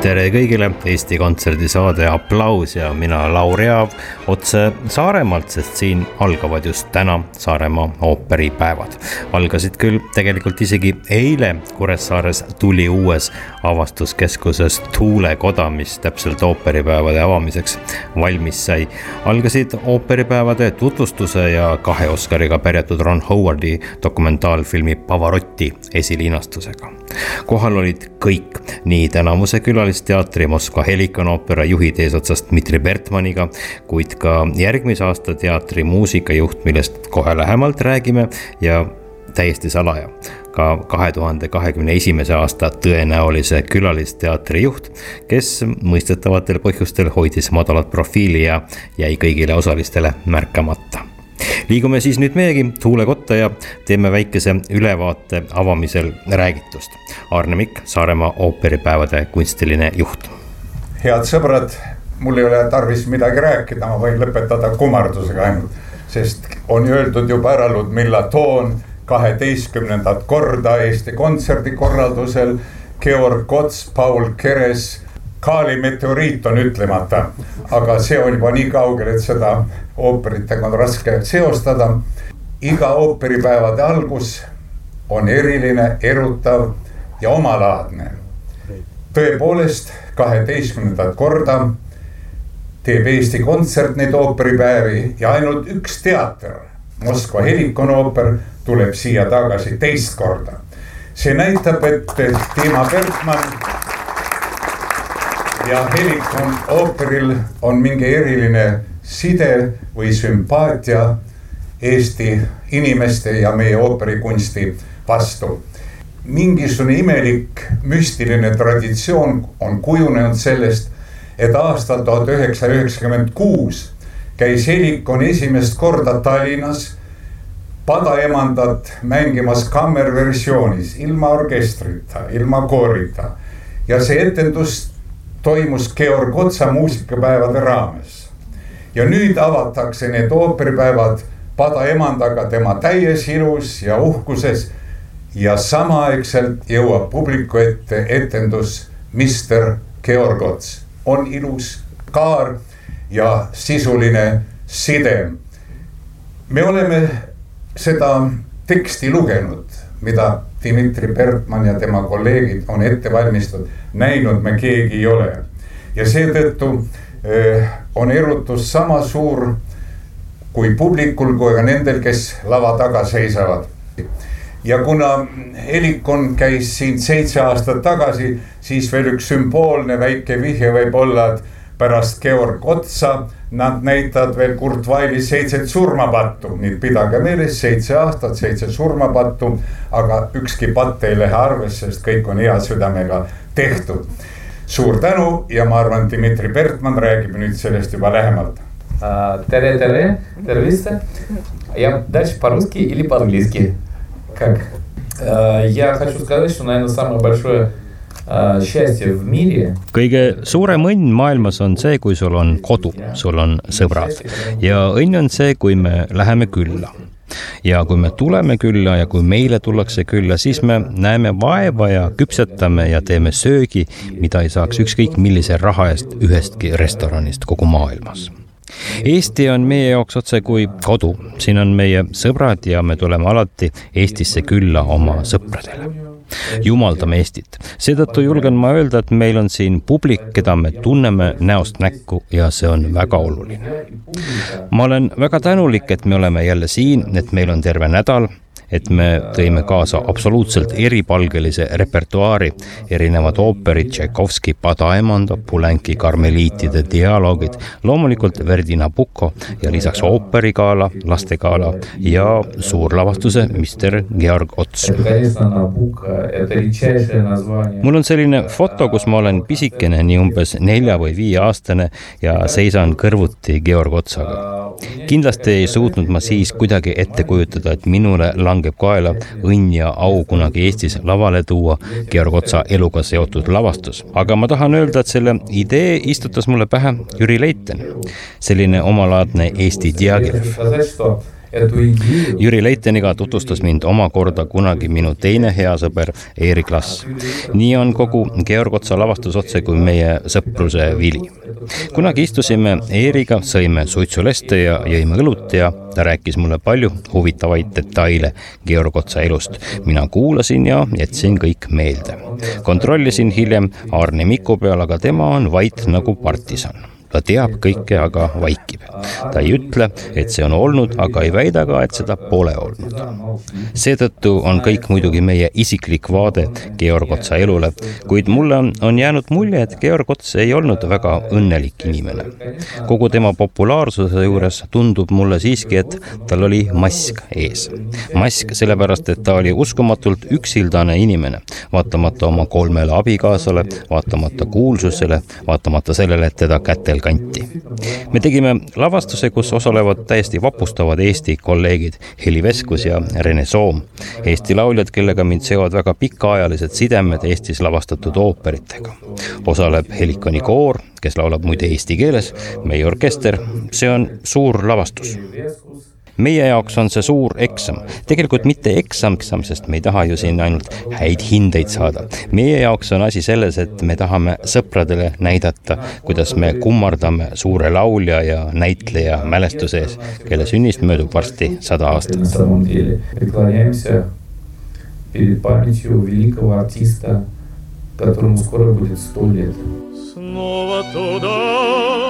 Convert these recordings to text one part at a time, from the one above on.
tere kõigile, Eesti Kontserdi saade Applaus ja mina, Lauri Aav, otse Saaremaalt, sest siin algavad just täna Saaremaa ooperipäevad. algasid küll tegelikult isegi eile Kuressaares tuli uues avastuskeskuses Tuulekoda, mis täpselt ooperipäevade avamiseks valmis sai. algasid ooperipäevade tutvustuse ja kahe Oscariga pärjatud Ron Howardi dokumentaalfilmi Pavarotti esilinastusega. kohal olid kõik, nii tänavuse külalised Külalisteatri Moskva Helikon oopera juhid eesotsas Dmitri Bertmaniga, kuid ka järgmise aasta teatri muusikajuht, millest kohe lähemalt räägime ja täiesti salaja. Ka kahe tuhande kahekümne esimese aasta tõenäolise külalisteatri juht, kes mõistetavatel põhjustel hoidis madalat profiili ja jäi kõigile osalistele märkamata liigume siis nüüd meiegi tuulekotta ja teeme väikese ülevaate avamisel räägitust. Arne Mikk, Saaremaa ooperipäevade kunstiline juht. head sõbrad, mul ei ole tarvis midagi rääkida, ma võin lõpetada kummardusega ainult, sest on öeldud juba ära Ludmilla Toon kaheteistkümnendat korda Eesti Kontserdi korraldusel. Georg Ots, Paul Keres Kaali meteoriit on ütlemata, aga see on juba nii kaugel, et seda ooperitega on raske seostada. iga ooperipäevade algus on eriline, erutav ja omalaadne. tõepoolest, kaheteistkümnendat korda teeb Eesti Kontsert neid ooperipäevi ja ainult üks teater, Moskva Helikon ooper, tuleb siia tagasi teist korda. see näitab, et Dima Bergmann ja Helikon ooperil on mingi eriline side või sümpaatia Eesti inimeste ja meie ooperikunsti vastu. mingisugune imelik müstiline traditsioon on kujunenud sellest, et aastal tuhat üheksasada üheksakümmend kuus käis Helikon esimest korda Tallinnas padaemandat mängimas kammerversioonis ilma orkestrita, ilma koorita ja see etendus toimus Georg Otsa muusikapäevade raames. Ja nüüd avatakse need ooperipäevad padaemandaga tema täies ilus ja uhkuses. ja samaaegselt jõuab publiku ette etendus Mister Georg Ots, on ilus kaar ja sisuline side. me oleme seda teksti lugenud, mida Dmitri Bertmann ja tema kolleegid on ette valmistatud, näinud me keegi ei ole. ja seetõttu on erutus sama suur kui publikul kui ka nendel, kes lava taga seisavad. ja kuna Helikon käis siin seitse aastat tagasi, siis veel üks sümboolne väike vihje võib olla, et pärast Georg Otsa nad näitavad veel Kurt Vaili seitset surmapattu, nii et pidage meeles, seitse aastat, seitse surmapattu. aga ükski patt ei lähe arvesse, sest kõik on hea südamega tehtud suur tänu ja ma arvan, Dmitri Bertmann räägib nüüd sellest juba lähemalt. tere, tere, tervist. Я дальше по-русски или по-английски? Как? Я хочу сказать, что, наверное, самое большое kõige suurem õnn maailmas on see, kui sul on kodu, sul on sõbrad ja õnn on see, kui me läheme külla ja kui me tuleme külla ja kui meile tullakse külla, siis me näeme vaeva ja küpsetame ja teeme söögi, mida ei saaks ükskõik millise raha eest ühestki restoranist kogu maailmas. Eesti on meie jaoks otse kui kodu, siin on meie sõbrad ja me tuleme alati Eestisse külla oma sõpradele jumaldame Eestit. seetõttu julgen ma öelda, et meil on siin publik, keda me tunneme näost näkku ja see on väga oluline. ma olen väga tänulik, et me oleme jälle siin, et meil on terve nädal et me tõime kaasa absoluutselt eripalgelise repertuaari, erinevad ooperid, Tšaikovski Padaemanda, Pulenki karmeliitide dialoogid, loomulikult Verdi Nabucco ja lisaks ooperigala, lastegala ja suurlavastuse Mister Georg Ots. mul on selline foto, kus ma olen pisikene, nii umbes nelja või viieaastane ja seisan kõrvuti Georg Otsaga. Kindlasti ei suutnud ma siis kuidagi ette kujutada, et minule langeb kaela õnn ja au kunagi Eestis lavale tuua Georg Otsa eluga seotud lavastus. aga ma tahan öelda, et selle idee istutas mulle pähe Jüri Leiten, selline omalaadne Eesti Diaghilev Jüri Leiteniga tutvustas mind omakorda kunagi minu teine hea sõber Eerik Lass. nii on kogu Georg Otsa lavastus otse kui meie sõpruse vili. kunagi istusime Eeriga, sõime suitsuleste ja jõime õlut ja ta rääkis mulle palju huvitavaid detaile Georg Otsa elust. mina kuulasin ja jätsin kõik meelde. kontrollisin hiljem Aarne Miku peal, aga tema on vait nagu partisan ta teab kõike, aga vaikib. ta ei ütle, et see on olnud, aga ei väida ka, et seda pole olnud. seetõttu on kõik muidugi meie isiklik vaade Georg Otsa elule, kuid mulle on, jäänud mulje, et Georg Ots ei olnud väga õnnelik inimene. kogu tema populaarsuse juures tundub mulle siiski, et tal oli mask ees. mask sellepärast, et ta oli uskumatult üksildane inimene, vaatamata oma kolmele abikaasale, vaatamata kuulsusele, vaatamata sellele, et teda kätel veel kanti. me tegime lavastuse, kus osalevad täiesti vapustavad Eesti kolleegid Heli Veskus ja Rene Soom. Eesti lauljad, kellega mind seovad väga pikaajalised sidemed Eestis lavastatud ooperitega. osaleb Helikoni koor, kes laulab muide eesti keeles, meie orkester, see on suur lavastus meie jaoks on see suur eksam, tegelikult mitte eksam, eksam, sest me ei taha ju siin ainult häid hindeid saada. meie jaoks on asi selles, et me tahame sõpradele näidata, kuidas me kummardame suure laulja ja näitleja mälestuse ees, kelle sünnist möödub varsti sada aastat. перед памятью великого артиста, которому скоро будет сто лет. Снова туда,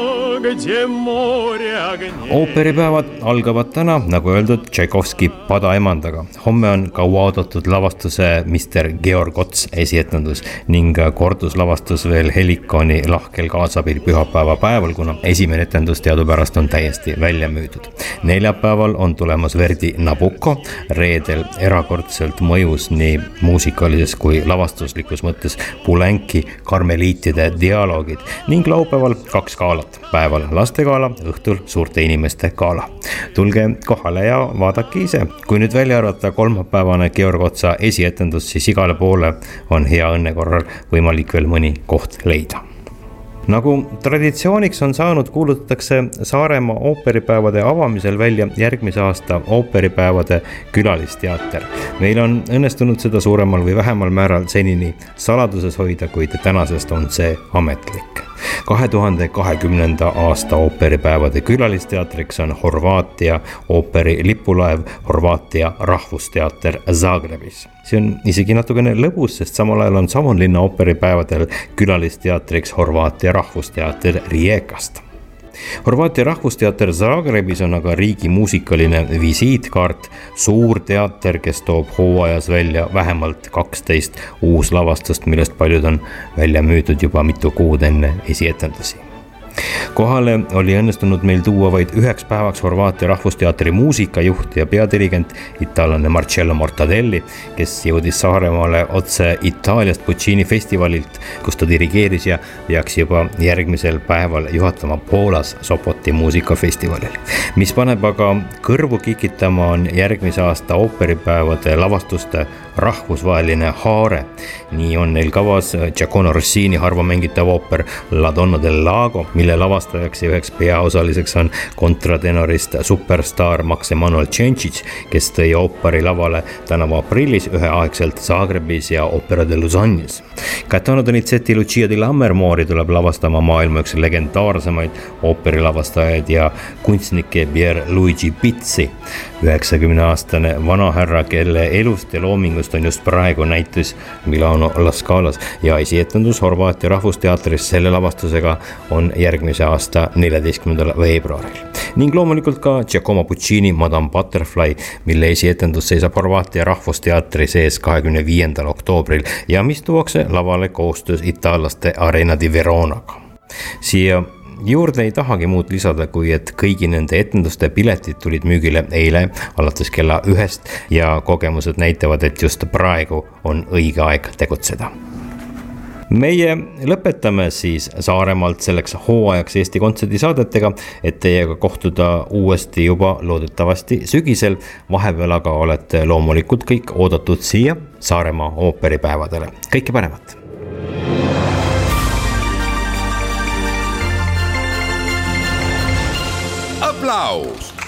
ooperipäevad algavad täna, nagu öeldud, Tšaikovski Padaemandaga. homme on kauaoodatud lavastuse Mister Georg Ots esietendus ning korduslavastus veel Helikoni lahkel kaasabil pühapäeva päeval, kuna esimene etendus teadupärast on täiesti välja müüdud. neljapäeval on tulemas Verdi Nabucco, reedel erakordselt mõjus nii muusikalises kui lavastuslikus mõttes Pulenki karmeliitide dialoogid ning laupäeval kaks galat päeval päeval lastegala, õhtul suurte inimeste gala. tulge kohale ja vaadake ise. kui nüüd välja arvata kolmapäevane Georg Otsa esietendus, siis igale poole on hea õnne korral võimalik veel mõni koht leida nagu traditsiooniks on saanud, kuulutatakse Saaremaa ooperipäevade avamisel välja järgmise aasta ooperipäevade külalisteater. meil on õnnestunud seda suuremal või vähemal määral senini saladuses hoida, kuid tänasest on see ametlik kahe tuhande kahekümnenda aasta ooperipäevade külalisteatriks on Horvaatia ooperi lipulaev Horvaatia Rahvusteater Zagrebis. see on isegi natukene lõbus, sest samal ajal on Savonlinna ooperipäevadel külalisteatriks Horvaatia Rahvusteater Rijekast Horvaatia Rahvusteater Zagrebis on aga riigi muusikaline visiitkaart, suur teater, kes toob hooajas välja vähemalt kaksteist uuslavastust, millest paljud on välja müüdud juba mitu kuud enne esietendusi kohale oli õnnestunud meil tuua vaid üheks päevaks Horvaatia Rahvusteatri muusikajuht ja peadirigent, itaallane Marcello Mortadelli, kes jõudis Saaremaale otse Itaaliast Puccini festivalilt, kus ta dirigeeris ja peaks juba järgmisel päeval juhatama Poolas Sopoti muusikafestivalil. mis paneb aga kõrvu kikitama, on järgmise aasta ooperipäevade lavastuste rahvusvaheline haare. nii on neil kavas Giacomo Rossini harva mängitav ooper La Donna del Lago, mille lavastajaks ja üheks peaosaliseks on kontratenorist superstaar Max Emanuel Cencic, kes tõi ooperi lavale tänavu aprillis üheaegselt Zagrebis ja Opera de Lausanne'is. Gaetano Donizetti Lucia di Lammermoori tuleb lavastama maailma üks legendaarsemaid ooperilavastajaid ja kunstnikke Pierluigi Pizzi, üheksakümne aastane vanahärra, kelle elust ja loomingust on just praegu näitus Milano La Scalas ja esietendus Horvaatia Rahvusteatris selle lavastusega on järgmise aasta neljateistkümnendal veebruaril. ning loomulikult ka Giacomo Puccini Madame Butterfly, mille esietendus seisab Horvaatia Rahvusteatri sees kahekümne viiendal oktoobril ja mis tuuakse lavale koostöös itaallaste Arena di Veronaga. siia juurde ei tahagi muud lisada, kui et kõigi nende etenduste piletid tulid müügile eile alates kella ühest ja kogemused näitavad, et just praegu on õige aeg tegutseda meie lõpetame siis Saaremaalt selleks hooajaks Eesti Kontserdi saadetega, et teiega kohtuda uuesti juba loodetavasti sügisel. vahepeal aga olete loomulikult kõik oodatud siia Saaremaa ooperipäevadele, kõike paremat! Aplaus